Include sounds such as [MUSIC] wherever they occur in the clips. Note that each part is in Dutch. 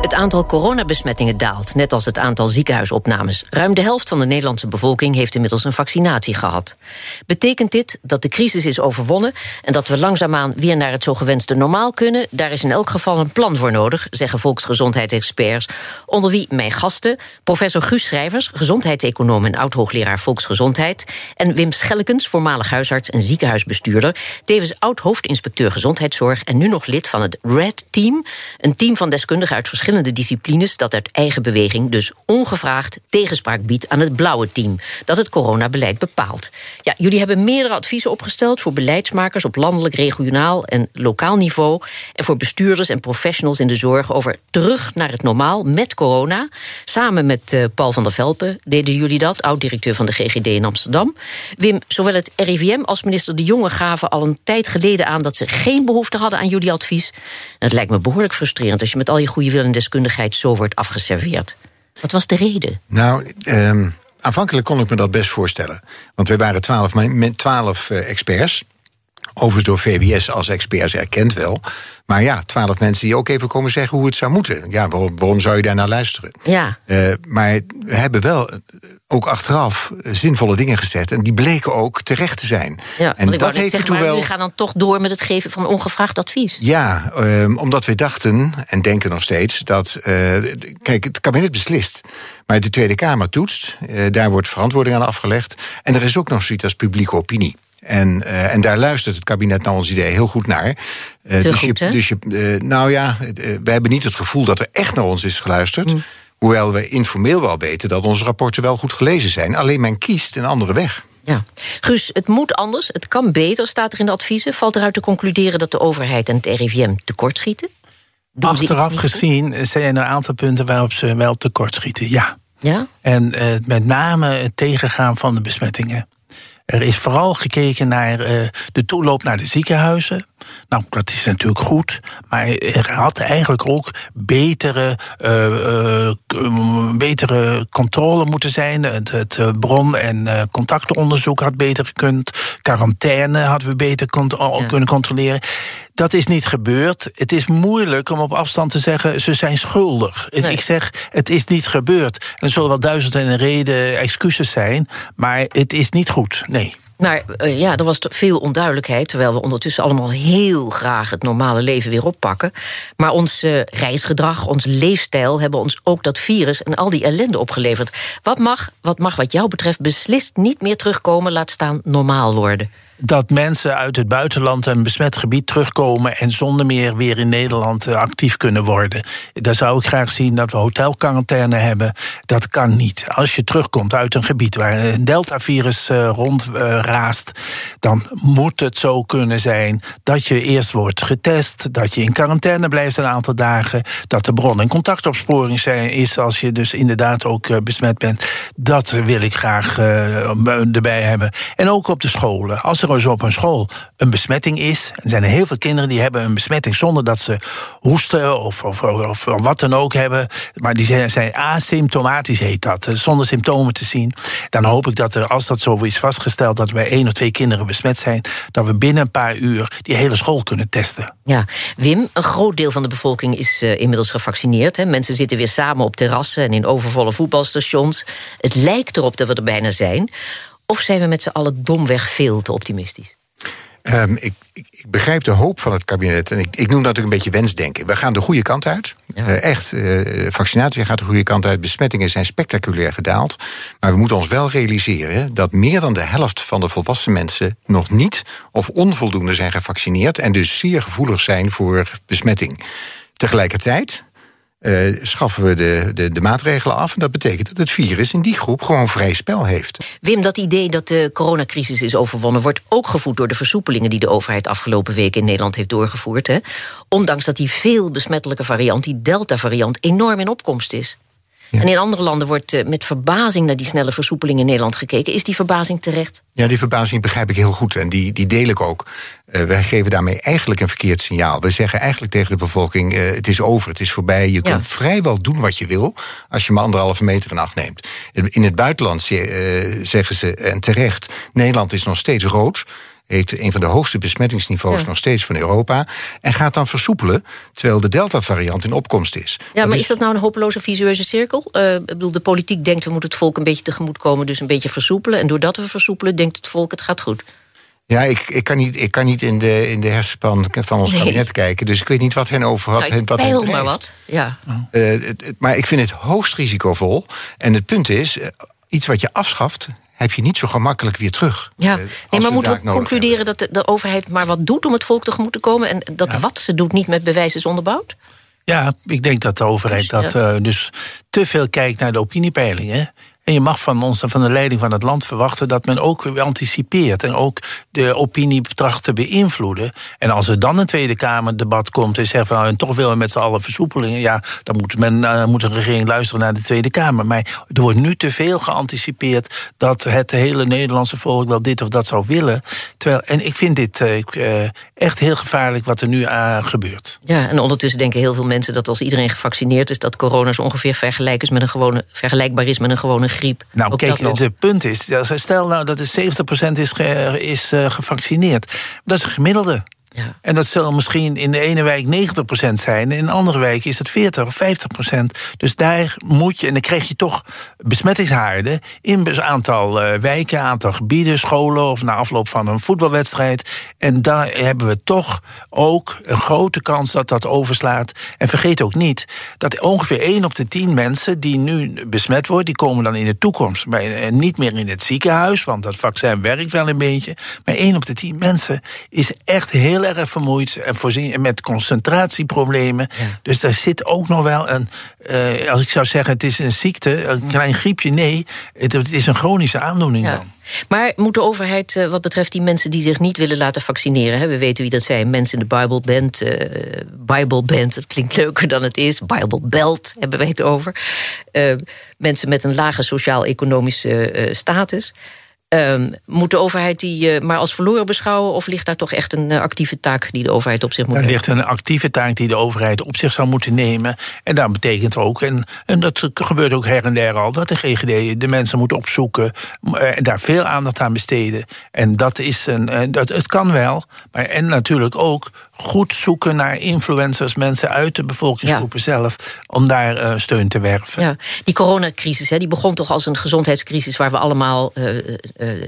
Het aantal coronabesmettingen daalt, net als het aantal ziekenhuisopnames. Ruim de helft van de Nederlandse bevolking heeft inmiddels een vaccinatie gehad. Betekent dit dat de crisis is overwonnen en dat we langzaamaan weer naar het zo gewenste normaal kunnen? Daar is in elk geval een plan voor nodig, zeggen volksgezondheidsexperts. Onder wie mijn gasten, professor Guus Schrijvers, gezondheidseconoom en oud-hoogleraar volksgezondheid, en Wim Schellekens, voormalig huisarts en ziekenhuisbestuurder, tevens oud-hoofdinspecteur gezondheidszorg en nu nog lid van het RED Team, een team van deskundigen uit verschillende verschillende disciplines dat uit eigen beweging dus ongevraagd tegenspraak biedt aan het blauwe team dat het coronabeleid bepaalt. Ja, jullie hebben meerdere adviezen opgesteld voor beleidsmakers op landelijk, regionaal en lokaal niveau en voor bestuurders en professionals in de zorg over terug naar het normaal met corona. Samen met uh, Paul van der Velpen deden jullie dat, oud-directeur van de GGD in Amsterdam. Wim, zowel het RIVM als minister De Jonge gaven al een tijd geleden aan dat ze geen behoefte hadden aan jullie advies. Het lijkt me behoorlijk frustrerend als je met al je goede wil en deskundigheid zo wordt afgeserveerd. Wat was de reden? Nou, um, aanvankelijk kon ik me dat best voorstellen. Want we waren twaalf, twaalf uh, experts. Overigens door VWS als experts erkend wel. Maar ja, twaalf mensen die ook even komen zeggen hoe het zou moeten. Ja, waarom, waarom zou je daar naar luisteren? Ja. Uh, maar we hebben wel ook achteraf zinvolle dingen gezet. En die bleken ook terecht te zijn. Ja, en dat heeft zeggen, maar wel... jullie gaan dan toch door met het geven van ongevraagd advies. Ja, um, omdat we dachten, en denken nog steeds, dat. Uh, kijk, het kabinet beslist. Maar de Tweede Kamer toetst. Uh, daar wordt verantwoording aan afgelegd. En er is ook nog zoiets als publieke opinie. En, uh, en daar luistert het kabinet naar ons idee heel goed naar. Uh, dus, goed, je, dus je, uh, nou ja, we hebben niet het gevoel dat er echt naar ons is geluisterd. Mm. Hoewel we informeel wel weten dat onze rapporten wel goed gelezen zijn. Alleen men kiest een andere weg. Ja. Guus, het moet anders, het kan beter, staat er in de adviezen. Valt eruit te concluderen dat de overheid en het RIVM tekortschieten? Doen Achteraf gezien zijn er een aantal punten waarop ze wel tekortschieten, ja. ja? En met name het tegengaan van de besmettingen. Er is vooral gekeken naar uh, de toeloop naar de ziekenhuizen. Nou, dat is natuurlijk goed. Maar er had eigenlijk ook betere, uh, uh, betere controle moeten zijn. Het, het bron- en contactonderzoek had beter gekund. Quarantaine hadden we beter ja. kunnen controleren. Dat is niet gebeurd. Het is moeilijk om op afstand te zeggen ze zijn schuldig. Nee. Ik zeg het is niet gebeurd. En er zullen wel duizend en een reden excuses zijn, maar het is niet goed. Nee. Maar uh, ja, er was veel onduidelijkheid, terwijl we ondertussen allemaal heel graag het normale leven weer oppakken. Maar ons uh, reisgedrag, ons leefstijl hebben ons ook dat virus en al die ellende opgeleverd. Wat mag, wat mag wat jou betreft beslist niet meer terugkomen, laat staan normaal worden? Dat mensen uit het buitenland een besmet gebied terugkomen en zonder meer weer in Nederland eh, actief kunnen worden. Daar zou ik graag zien dat we hotelquarantaine hebben. Dat kan niet. Als je terugkomt uit een gebied waar een deltavirus uh, rondraast, uh, dan moet het zo kunnen zijn dat je eerst wordt getest, dat je in quarantaine blijft een aantal dagen, dat de bron- en contactopsporing zijn, is als je dus inderdaad ook besmet bent. Dat wil ik graag erbij hebben. En ook op de scholen. Als op een school een besmetting is. Er zijn er heel veel kinderen die hebben een besmetting zonder dat ze hoesten of, of, of, wat dan ook hebben. Maar die zijn, zijn, asymptomatisch, heet dat, eh, zonder symptomen te zien. Dan hoop ik dat er, als dat zo is vastgesteld, dat bij één of twee kinderen besmet zijn, dat we binnen een paar uur die hele school kunnen testen. Ja, Wim, een groot deel van de bevolking is uh, inmiddels gevaccineerd. Hè. Mensen zitten weer samen op terrassen en in overvolle voetbalstations. Het lijkt erop dat we er bijna zijn. Of zijn we met z'n allen domweg veel te optimistisch? Um, ik, ik, ik, begrijp de hoop van het kabinet. En ik, ik noem dat ook een beetje wensdenken. We gaan de goede kant uit. Ja. Uh, echt, uh, vaccinatie gaat de goede kant uit. Besmettingen zijn spectaculair gedaald. Maar we moeten ons wel realiseren dat meer dan de helft van de volwassen mensen nog niet of onvoldoende zijn gevaccineerd. En dus zeer gevoelig zijn voor besmetting. Tegelijkertijd uh, schaffen we de, de, de, maatregelen af. En dat betekent dat het virus in die groep gewoon vrij spel heeft. Wim, dat idee dat de coronacrisis is overwonnen... wordt ook gevoed door de versoepelingen die de overheid afgelopen weken in Nederland heeft doorgevoerd. Hè? Ondanks dat die veel besmettelijke variant, die Delta-variant, enorm in opkomst is. En in andere landen wordt uh, met verbazing naar die snelle versoepeling in Nederland gekeken. Is die verbazing terecht? Ja, die verbazing begrijp ik heel goed en die, die deel ik ook. Uh, wij geven daarmee eigenlijk een verkeerd signaal. We zeggen eigenlijk tegen de bevolking: uh, het is over, het is voorbij. Je ja. kunt vrijwel doen wat je wil als je maar anderhalve meter in acht neemt. In het buitenland zeggen ze, en terecht, Nederland is nog steeds rood heeft een van de hoogste besmettingsniveaus ja. nog steeds van Europa. En gaat dan versoepelen, terwijl de Delta-variant in opkomst is. Ja, maar is... dat nou een hopeloze visueuze cirkel? Uh, ik bedoel, de politiek denkt we moeten het volk een beetje tegemoet komen, dus een beetje versoepelen. En doordat we versoepelen, denkt het volk het gaat goed. Ja, ik, ik, kan niet, ik kan niet in de, in de hersenpan van ons nee. kabinet kijken. Dus ik weet niet wat hen over had. Nou, wat hen maar wat. Ja. Uh, het, maar ik vind het hoogst risicovol. En het punt is, iets wat je afschaft, heb je niet zo gemakkelijk weer terug. Ja, uh, nee, maar moeten we concluderen hebben. dat de, de, overheid maar wat doet om het volk tegemoet te komen... en dat ja. wat ze doet niet met bewijs is onderbouwd? Ja, ik denk dat de overheid dus, dat uh, dus te veel kijkt naar de opiniepeilingen. En je mag van ons, van de leiding van het land verwachten dat men ook anticipeert en ook de opinie tracht te beïnvloeden. En als er dan een Tweede Kamerdebat komt en zegt van nou, en toch willen we met z'n allen versoepelingen, ja, dan moet, men, uh, moet een regering luisteren naar de Tweede Kamer. Maar er wordt nu te veel geanticipeerd dat het hele Nederlandse volk wel dit of dat zou willen. Terwijl, en ik vind dit uh, uh, echt heel gevaarlijk wat er nu uh, gebeurt. Ja, en ondertussen denken heel veel mensen dat als iedereen gevaccineerd is, dat corona zo ongeveer vergelijk is met een gewone, vergelijkbaar is met een gewone griep. Nou, Ook kijk, het punt is, stel nou dat er 70% is, ge, is uh, gevaccineerd. Dat is een gemiddelde. Ja. En dat zal misschien in de ene wijk 90% zijn. In een andere wijk is het 40 of 50%. Dus daar moet je, en dan krijg je toch besmettingshaarden in een aantal uh, wijken, aantal gebieden, scholen of na afloop van een voetbalwedstrijd. En daar hebben we toch ook een grote kans dat dat overslaat. En vergeet ook niet dat ongeveer 1 op de 10 mensen die nu besmet worden, die komen dan in de toekomst bij, en niet meer in het ziekenhuis, want dat vaccin werkt wel een beetje. Maar 1 op de 10 mensen is echt heel heel erg vermoeid en voorzien met concentratieproblemen. Ja. Dus daar zit ook nog wel een, uh, als ik zou zeggen, het is een ziekte, een klein griepje. Nee, het, het is een chronische aandoening ja. dan. Maar moet de overheid, uh, wat betreft die mensen die zich niet willen laten vaccineren, hè, we weten wie dat zijn, mensen in de Bible Band, uh, Bible Band, dat klinkt leuker dan het is, Bible Belt hebben wij het over, uh, mensen met een lage sociaal-economische status. Um, moet de overheid die uh, maar als verloren beschouwen... of ligt daar toch echt een uh, actieve taak die de overheid op zich moet nemen? Er ligt een actieve taak die de overheid op zich zou moeten nemen. En dat betekent ook, en, en dat gebeurt ook her en der al... dat de GGD de mensen moet opzoeken uh, en daar veel aandacht aan besteden. En dat is een, dat, het kan wel, maar en natuurlijk ook goed zoeken naar influencers... mensen uit de bevolkingsgroepen ja. zelf, om daar steun te werven. Ja. Die coronacrisis, hè, die begon toch als een gezondheidscrisis... waar we allemaal uh,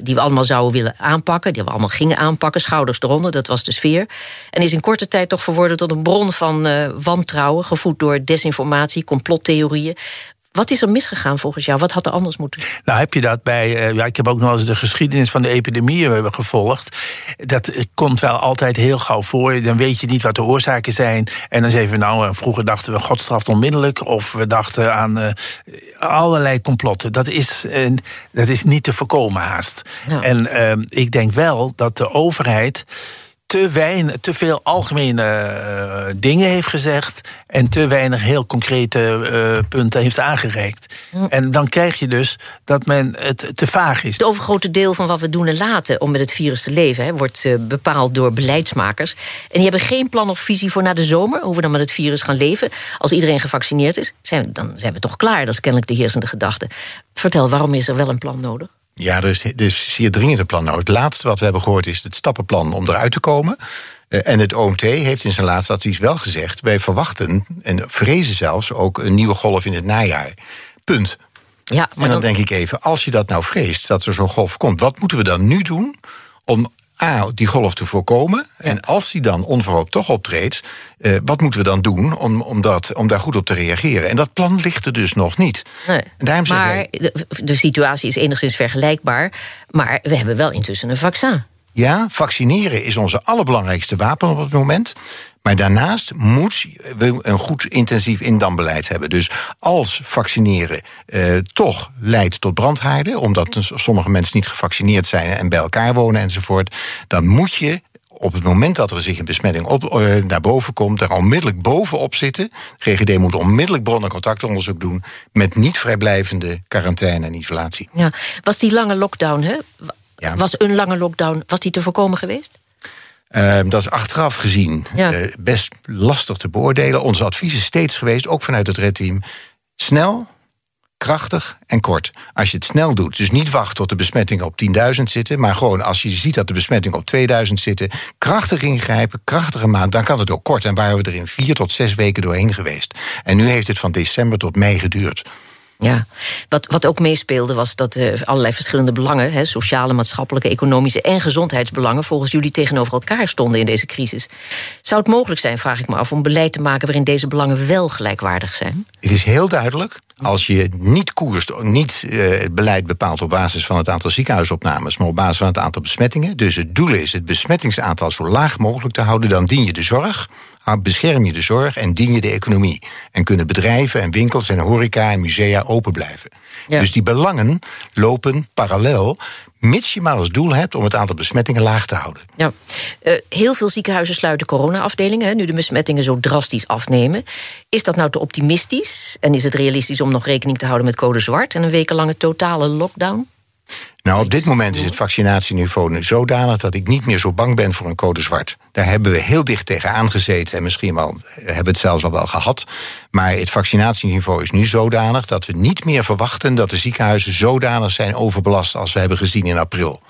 die we allemaal zouden willen aanpakken, die we allemaal gingen aanpakken, schouders eronder, dat was de sfeer. En is in korte tijd toch verworden tot een bron van wantrouwen, gevoed door desinformatie, complottheorieën. Wat is er misgegaan volgens jou? Wat had er anders moeten? Nou, heb je dat bij. Uh, ja, ik heb ook nog eens de geschiedenis van de epidemieën gevolgd. Dat komt wel altijd heel gauw voor. Dan weet je niet wat de oorzaken zijn. En dan zeggen we, nou, vroeger dachten we God straft onmiddellijk. Of we dachten aan uh, allerlei complotten. Dat is, uh, dat is niet te voorkomen haast. En ik denk wel dat de overheid te, weinig, te veel algemene uh, dingen heeft gezegd en te weinig heel concrete uh, punten heeft aangereikt. Hm. En dan krijg je dus dat men het te vaag is. Het overgrote deel van wat we doen en laten om met het virus te leven, hè, wordt uh, bepaald door beleidsmakers. En die hebben geen plan of visie voor na de zomer, hoe we dan met het virus gaan leven. Als iedereen gevaccineerd is, zijn, dan zijn we toch klaar. Dat is kennelijk de heersende gedachte. Vertel, waarom is er wel een plan nodig? Ja, is, er is zeer dringend een plan. Nou, het laatste wat we hebben gehoord is het stappenplan om eruit te komen. Uh, en het OMT heeft in zijn laatste advies wel gezegd: wij verwachten en vrezen zelfs ook een nieuwe golf in het najaar. Punt. Ja, maar en dan, dan denk ik even, als je dat nou vreest, dat er zo'n golf komt, wat moeten we dan nu doen om A, die golf te voorkomen. En als die dan onverhoopt toch optreedt, uh, wat moeten we dan doen om, om, dat, om daar goed op te reageren? En dat plan ligt er dus nog niet. Nee. Daarom maar wij, de, de situatie is enigszins vergelijkbaar. Maar we hebben wel intussen een vaccin. Ja, vaccineren is onze allerbelangrijkste wapen op het moment. Maar daarnaast moet we een goed intensief indambeleid hebben. Dus als vaccineren uh, toch leidt tot brandhaarden, omdat sommige mensen niet gevaccineerd zijn en bij elkaar wonen enzovoort, dan moet je op het moment dat er zich een besmetting op, uh, naar boven komt, daar onmiddellijk bovenop zitten. GGD moet onmiddellijk bron- en contactonderzoek doen met niet vrijblijvende quarantaine en isolatie. Ja, was die lange lockdown, hè? Was een lange lockdown, was die te voorkomen geweest? Uh, dat is achteraf gezien ja. uh, best lastig te beoordelen. Ons advies is steeds geweest, ook vanuit het redteam... snel, krachtig en kort. Als je het snel doet, dus niet wacht tot de besmettingen op 10.000 zitten... maar gewoon als je ziet dat de besmettingen op 2000 zitten... krachtig ingrijpen, krachtige maand, dan kan het ook kort. En waren we er in vier tot zes weken doorheen geweest. En nu heeft het van december tot mei geduurd. Ja, wat, wat ook meespeelde was dat uh, allerlei verschillende belangen, hè, sociale, maatschappelijke, economische en gezondheidsbelangen, volgens jullie tegenover elkaar stonden in deze crisis. Zou het mogelijk zijn, vraag ik me af, om beleid te maken waarin deze belangen wel gelijkwaardig zijn? Het is heel duidelijk. Als je niet koerst, niet uh, het beleid bepaalt op basis van het aantal ziekenhuisopnames, maar op basis van het aantal besmettingen. Dus het doel is het besmettingsaantal zo laag mogelijk te houden, dan dien je de zorg bescherm je de zorg en dien je de economie. En kunnen bedrijven en winkels en horeca en musea open blijven. Ja. Dus die belangen lopen parallel, mits je maar als doel hebt om het aantal besmettingen laag te houden. Ja. Uh, heel veel ziekenhuizen sluiten corona-afdelingen, nu de besmettingen zo drastisch afnemen. Is dat nou te optimistisch? En is het realistisch om nog rekening te houden met code zwart en een wekenlange totale lockdown? Nou, op dit moment is het vaccinatieniveau zodanig dat ik niet meer zo bang ben voor een code zwart. Daar hebben we heel dicht tegen aangezeten en misschien wel hebben het zelfs al wel gehad. Maar het vaccinatieniveau is nu zodanig dat we niet meer verwachten dat de ziekenhuizen zodanig zijn overbelast als we hebben gezien in april.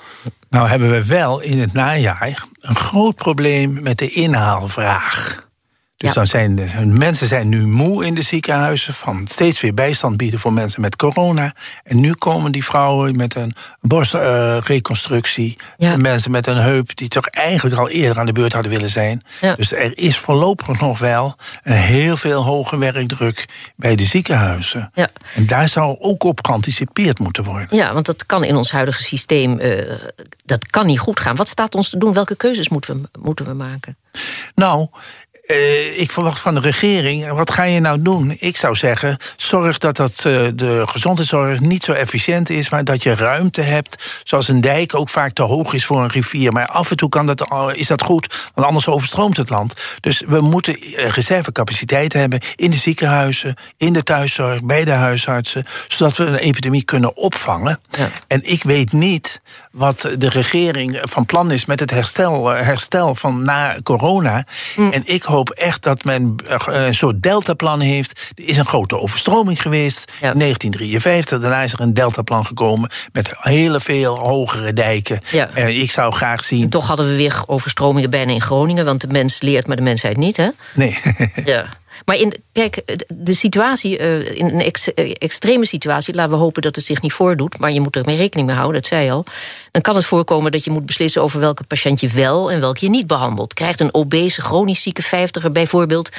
Nou hebben we wel in het najaar een groot probleem met de inhaalvraag. Dus ja. dan zijn de, mensen zijn nu moe in de ziekenhuizen van steeds weer bijstand bieden voor mensen met corona. En nu komen die vrouwen met een borstreconstructie. Uh, ja. Mensen met een heup die toch eigenlijk al eerder aan de beurt hadden willen zijn. Ja. Dus er is voorlopig nog wel een heel veel hoge werkdruk bij de ziekenhuizen. Ja. En daar zou ook op geanticipeerd moeten worden. Ja, want dat kan in ons huidige systeem, uh, dat kan niet goed gaan. Wat staat ons te doen? Welke keuzes moeten we, moeten we maken? Nou, uh, ik verwacht van de regering, wat ga je nou doen? Ik zou zeggen, zorg dat, dat uh, de gezondheidszorg niet zo efficiënt is, maar dat je ruimte hebt, zoals een dijk ook vaak te hoog is voor een rivier. Maar af en toe kan dat, is dat goed, want anders overstroomt het land. Dus we moeten eh, reservecapaciteit hebben in de ziekenhuizen, in de thuiszorg, bij de huisartsen, zodat we een epidemie kunnen opvangen. Ja. En ik weet niet wat de regering van plan is met het herstel, herstel van na corona. Mm. En ik hoop echt dat men een soort deltaplan heeft. Er is een grote overstroming geweest in 1953. Daarna is er een deltaplan gekomen met hele veel hogere dijken. En ik zou graag zien. En toch hadden we weer overstromingen bijna in Groningen, want de mens leert, maar de mensheid niet, hè? Nee. [LAUGHS] ja. Maar in, kijk, de situatie, in een ex, extreme situatie, laten we hopen dat het zich niet voordoet, maar je moet er rekening mee houden, dat zei al. Dan kan het voorkomen dat je moet beslissen over welke patiënt je wel en welke je niet behandelt. Krijgt een obese, chronisch zieke vijftiger bijvoorbeeld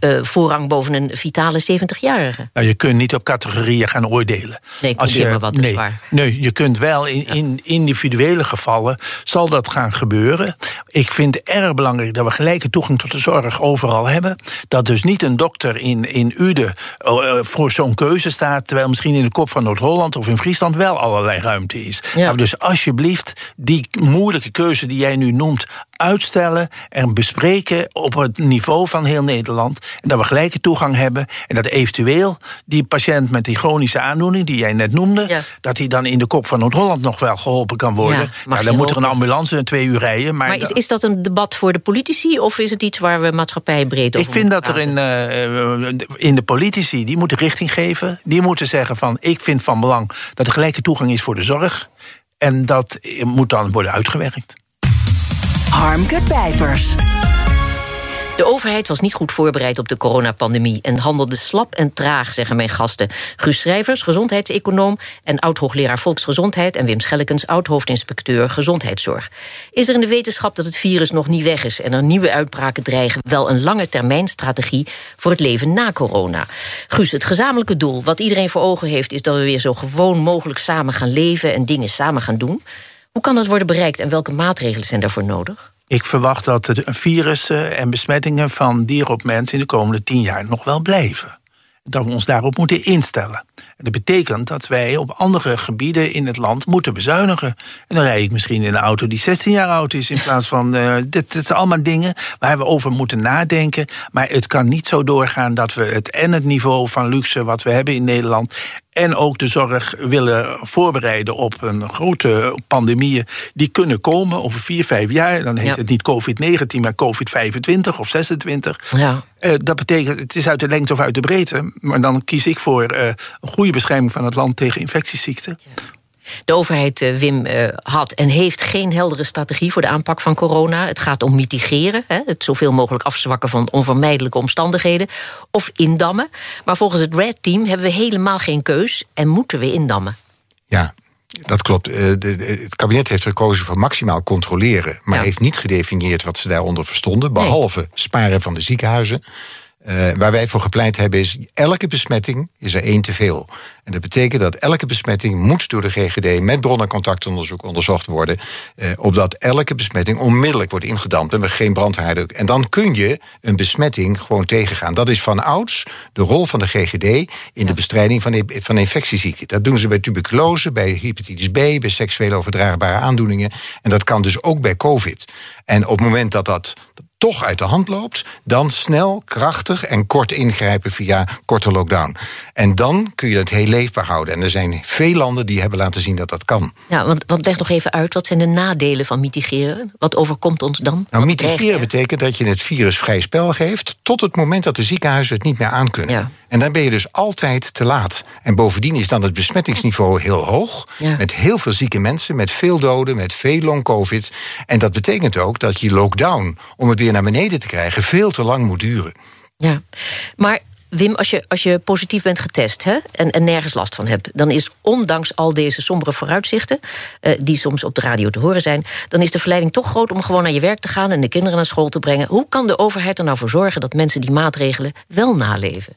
uh, voorrang boven een vitale 70-jarige. Nou, je kunt niet op categorieën gaan oordelen. Nee, ik Als je, maar wat nee, waar. Nee, je kunt wel in, in individuele gevallen zal dat gaan gebeuren. Ik vind het erg belangrijk dat we gelijke toegang tot de zorg overal hebben. Dat dus niet een dokter in, in Uden uh, voor zo'n keuze staat, terwijl misschien in de kop van Noord-Holland of in Friesland wel allerlei ruimte is. Ja. Dus alsjeblieft, die moeilijke keuze die jij nu noemt, uitstellen en bespreken op het niveau van heel Nederland. En dat we gelijke toegang hebben. En dat eventueel die patiënt met die chronische aandoening, die jij net noemde, ja. dat hij dan in de kop van Noord-Holland nog wel geholpen kan worden. Ja, nou, dan moet er een ambulance en twee uur rijden. Maar, maar is, is dat een debat voor de politici of is het iets waar we maatschappij breed over Ik vind dat er in, uh, in de politici, die moeten richting geven. Die moeten zeggen van ik vind van belang dat er gelijke toegang is voor de zorg. En dat moet dan worden uitgewerkt. Harmke Pijpers. De overheid was niet goed voorbereid op de coronapandemie en handelde slap en traag, zeggen mijn gasten. Guus Schrijvers, gezondheidseconoom en oud-hoogleraar volksgezondheid, en Wim Schellekens, oud-hoofdinspecteur gezondheidszorg. Is er in de wetenschap dat het virus nog niet weg is en er nieuwe uitbraken dreigen, wel een lange termijn strategie voor het leven na corona? Guus, het gezamenlijke doel, wat iedereen voor ogen heeft, is dat we weer zo gewoon mogelijk samen gaan leven en dingen samen gaan doen. Hoe kan dat worden bereikt en welke maatregelen zijn daarvoor nodig? Ik verwacht dat de virussen en besmettingen van dier op mens in de komende tien jaar nog wel blijven. dat we ons daarop moeten instellen. En dat betekent dat wij op andere gebieden in het land moeten bezuinigen. En dan rijd ik misschien in een auto die 16 jaar oud is, in plaats van. Uh, dit, dit zijn allemaal dingen waar we over moeten nadenken. Maar het kan niet zo doorgaan dat we het en het niveau van luxe wat we hebben in Nederland en ook de zorg willen voorbereiden op een grote pandemie die kunnen komen over vier, vijf jaar. Dan heet het niet COVID-19, maar COVID-25 of 26. Ja. Uh, dat betekent, het is uit de lengte of uit de breedte. Maar dan kies ik voor uh, een goede bescherming van het land tegen infectieziekten. De overheid, eh, Wim, eh, had en heeft geen heldere strategie voor de aanpak van corona. Het gaat om mitigeren, het zoveel mogelijk afzwakken van onvermijdelijke omstandigheden. Of indammen. Maar volgens het Red Team hebben we helemaal geen keus en moeten we indammen. Ja, dat klopt. Eh, het kabinet heeft gekozen voor maximaal controleren, maar heeft niet gedefinieerd wat ze daaronder verstonden, behalve sparen van de ziekenhuizen. Uh, waar wij voor gepleit hebben is, elke besmetting is er één te veel. En dat betekent dat elke besmetting moet door de GGD met bron- en contactonderzoek onderzocht worden. Uh, opdat elke besmetting onmiddellijk wordt ingedampt en we geen brandhaarden. En dan kun je een besmetting gewoon tegengaan. Dat is van ouds de rol van de GGD in de bestrijding van, van infectieziekten. Dat doen ze bij tuberculose, bij hepatitis B, bij seksueel overdraagbare aandoeningen. En dat kan dus ook bij COVID. En op het moment dat dat toch uit de hand loopt, dan snel, krachtig en kort ingrijpen via korte lockdown. En dan kun je het heel leefbaar houden. En er zijn veel landen die hebben laten zien dat dat kan. Ja, want, want leg nog even uit, wat zijn de nadelen van mitigeren? Wat overkomt ons dan? Nou, mitigeren betekent dat je het virus vrij spel geeft... tot het moment dat de ziekenhuizen het niet meer aankunnen. Ja. En dan ben je dus altijd te laat. En bovendien is dan het besmettingsniveau heel hoog. Met heel veel zieke mensen, met veel doden, met veel long-covid. En dat betekent ook dat je lockdown, om het weer naar beneden te krijgen, veel te lang moet duren. Ja, maar Wim, als je, als je positief bent getest hè, en, en nergens last van hebt, dan is ondanks al deze sombere vooruitzichten, uh, die soms op de radio te horen zijn, dan is de verleiding toch groot om gewoon naar je werk te gaan en de kinderen naar school te brengen. Hoe kan de overheid er nou voor zorgen dat mensen die maatregelen wel naleven?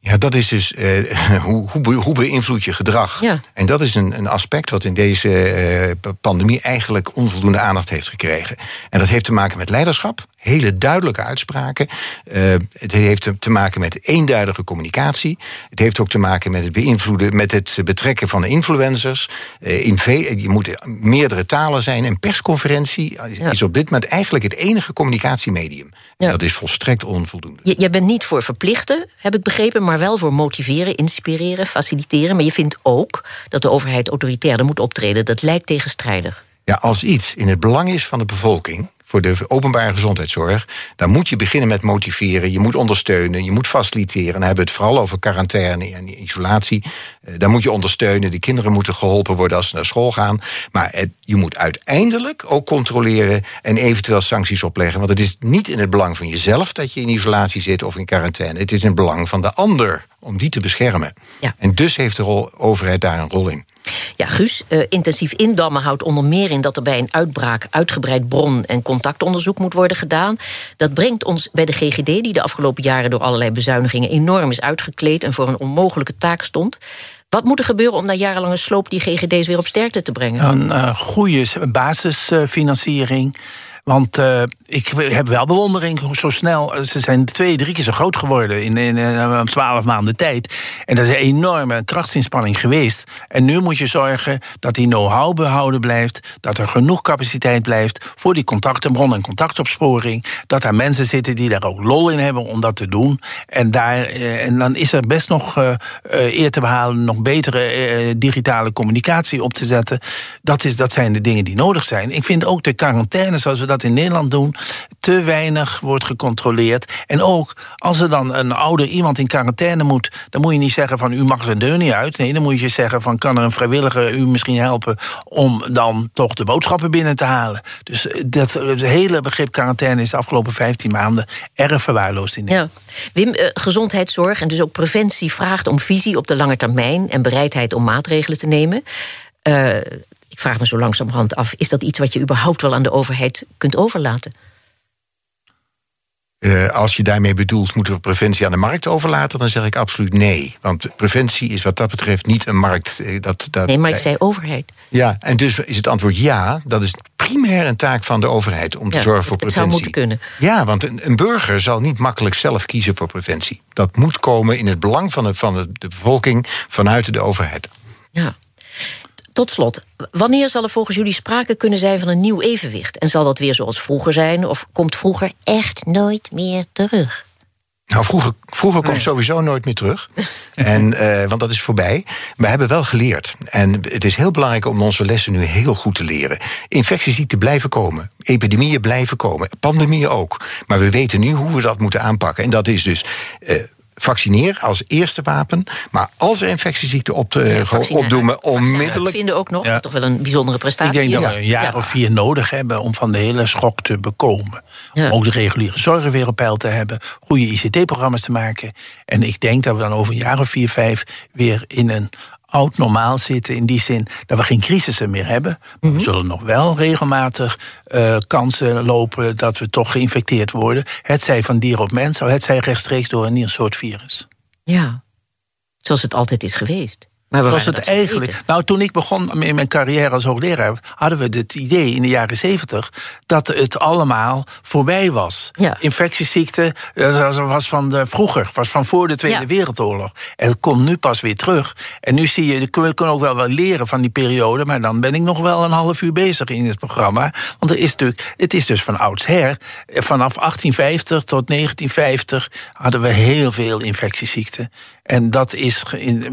Ja, dat is dus uh, [LAUGHS] hoe, hoe, hoe beïnvloed je gedrag? Ja. En dat is een, een aspect wat in deze uh, pandemie eigenlijk onvoldoende aandacht heeft gekregen. En dat heeft te maken met leiderschap, hele duidelijke uitspraken. Uh, het heeft te maken met eenduidige communicatie. Het heeft ook te maken met het beïnvloeden, met het betrekken van influencers. in je moet meerdere talen zijn. Een persconferentie ja. is op dit moment eigenlijk het enige communicatiemedium. Ja. Dat is volstrekt onvoldoende. Je, je bent niet voor verplichten, heb ik begrepen, maar wel voor motiveren, inspireren, faciliteren. Maar je vindt ook dat de overheid autoritairder moet optreden. Dat lijkt tegenstrijdig. Ja, als iets in het belang is van de bevolking, voor de openbare gezondheidszorg, dan moet je beginnen met motiveren. Je moet ondersteunen, je moet faciliteren. Dan hebben we het vooral over quarantaine en isolatie. Uh, dan moet je ondersteunen. De kinderen moeten geholpen worden als ze naar school gaan. Maar het, je moet uiteindelijk ook controleren en eventueel sancties opleggen. Want het is niet in het belang van jezelf dat je in isolatie zit of in quarantaine. Het is in het belang van de ander om die te beschermen. Ja. En dus heeft de overheid daar een rol in. Ja, Guus, uh, intensief indammen houdt onder meer in dat er bij een uitbraak uitgebreid bron- en contactonderzoek moet worden gedaan. Dat brengt ons bij de GGD, die de afgelopen jaren door allerlei bezuinigingen enorm is uitgekleed en voor een onmogelijke taak stond. Wat moet er gebeuren om na jarenlange sloop die GGD's weer op sterkte te brengen? Een uh, goede basisfinanciering. Want uh, ik heb wel bewondering zo snel. Eh, ze zijn twee, drie keer zo groot geworden in, in twaalf maanden tijd. En dat is een enorme krachtsinspanning geweest. En nu moet je zorgen dat die know-how behouden blijft. Dat er genoeg capaciteit blijft voor die contactenbron en contactopsporing. Dat er mensen zitten die daar ook lol in hebben om dat te doen. En, daar, uh, en dan is er best nog eer te behalen, nog betere digitale communicatie op te zetten. Dat, is, dat zijn de dingen die nodig zijn. Ik vind ook de quarantaine, zoals we dat in Nederland doen, te weinig wordt gecontroleerd. En ook als er dan een ouder iemand in quarantaine moet, dan moet je niet zeggen van u mag de deur niet uit. Nee, dan moet je zeggen van kan er een vrijwilliger u misschien helpen om dan toch de boodschappen binnen te halen. Dus dat het hele begrip quarantaine is de afgelopen 15 maanden erg verwaarloosd in Nederland. Ja. Wim, eh, gezondheidszorg en dus ook preventie vraagt om visie op de lange termijn en bereidheid om maatregelen te nemen. Uh, ik vraag me zo langzamerhand af: is dat iets wat je überhaupt wel aan de overheid kunt overlaten? Uh, als je daarmee bedoelt, moeten we preventie aan de markt overlaten, dan zeg ik absoluut nee. Want preventie is wat dat betreft niet een markt. Uh, dat, dat, nee, maar ik zei overheid. Ja, en dus is het antwoord ja. Dat is primair een taak van de overheid om te zorgen voor preventie. Het zou moeten kunnen. Ja, want een, een, burger zal niet makkelijk zelf kiezen voor preventie. Dat moet komen in het belang van de, van de, de bevolking vanuit de overheid. Ja. Tot slot, wanneer zal er volgens jullie sprake kunnen zijn van een nieuw evenwicht? En zal dat weer zoals vroeger zijn, of komt vroeger echt nooit meer terug? Nou, vroeger, vroeger komt sowieso nooit meer terug. [LAUGHS] en, uh, want dat is voorbij. We hebben wel geleerd. En het is heel belangrijk om onze lessen nu heel goed te leren. Infectieziekten blijven komen. Epidemieën blijven komen. Pandemieën ook. Maar we weten nu hoe we dat moeten aanpakken. En dat is dus. Uh, vaccineer als eerste wapen. Maar als er infectieziekten op te, ja, opdoemen, onmiddellijk. Ik vinden ook nog ja. toch wel een bijzondere prestatie. Ik denk dat we een jaar of vier nodig hebben om van de hele schok te bekomen. Om ook de reguliere zorg weer op peil te hebben, goede ICT-programma's te maken. En ik denk dat we dan over een jaar of vier, vijf weer in een oud normaal zitten. In die zin dat we geen crisissen meer hebben. We mhm. zullen nog wel regelmatig uh, kansen lopen dat we toch geïnfecteerd worden. Het zij van dier op mens, het zij rechtstreeks door een soort virus. Ja, zoals het altijd is geweest. Maar was het eigenlijk. Nou, toen ik begon in mijn carrière als hoogleraar, hadden we het idee in de jaren zeventig dat het allemaal voorbij was. Ja. Infectieziekte dat was van de, vroeger, was van voor de Tweede Wereldoorlog. En het komt nu pas weer terug. En nu zie je, we kunnen ook wel wat leren van die periode, maar dan ben ik nog wel een half uur bezig in het programma. Want er is natuurlijk, het is dus van oudsher, vanaf 1850 tot 1950 hadden we heel veel infectieziekten. En dat is,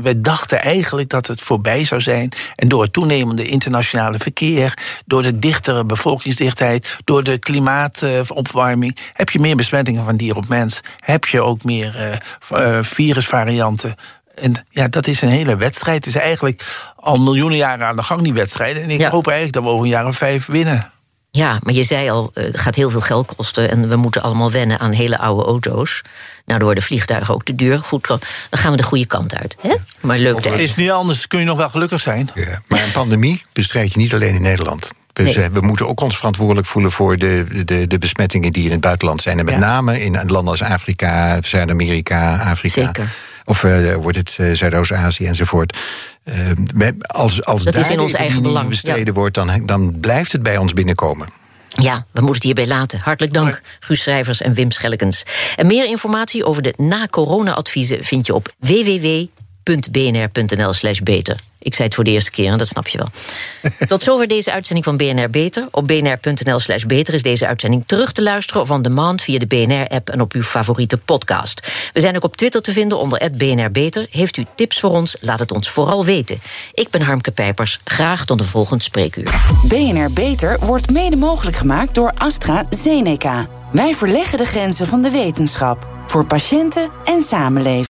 we dachten eigenlijk dat het voorbij zou zijn. En door het toenemende internationale verkeer, door de dichtere bevolkingsdichtheid, door de klimaatopwarming, heb je meer besmettingen van dier op mens. Heb je ook meer uh, virusvarianten. En ja, dat is een hele wedstrijd. Het is eigenlijk al miljoenen jaren aan de gang, die wedstrijd. En ik hoop eigenlijk dat we over een jaar of vijf winnen. Ja, maar je zei al, het gaat heel veel geld kosten en we moeten allemaal wennen aan hele oude auto's. Nou, dan worden vliegtuigen ook te duur. Goed, dan gaan we de goede kant uit. Hè? Maar leuk. Het is niet anders, kun je nog wel gelukkig zijn. Ja, maar een pandemie bestrijd je niet alleen in Nederland. Dus we moeten ook ons verantwoordelijk voelen voor de, de, de besmettingen die in het buitenland zijn. En met name in landen als Afrika, Zuid-Amerika, Afrika. Zeker. Of uh, wordt het uh, Zuidoost-Azië enzovoort. Uh, als als dat daar is in ons eigen belang. bestreden wordt, dan, dan blijft het bij ons binnenkomen. Ja, we moeten het hierbij laten. Hartelijk dank, Guus Schrijvers en Wim Schellekens. En meer informatie over de na-corona-adviezen vind je op www.bnr.nl slash beter. Ik zei het voor de eerste keer en dat snap je wel. [LAUGHS] Tot zover deze uitzending van BNR Beter. Op bnr.nl slash beter is deze uitzending terug te luisteren... of on demand via de BNR-app en op uw favoriete podcast. We zijn ook op Twitter te vinden onder BNR Beter. Heeft u tips voor ons? Laat het ons vooral weten. Ik ben Harmke Pijpers. Graag tot de volgende spreekuur. BNR Beter wordt mede mogelijk gemaakt door AstraZeneca. Wij verleggen de grenzen van de wetenschap. Voor patiënten en samenleving.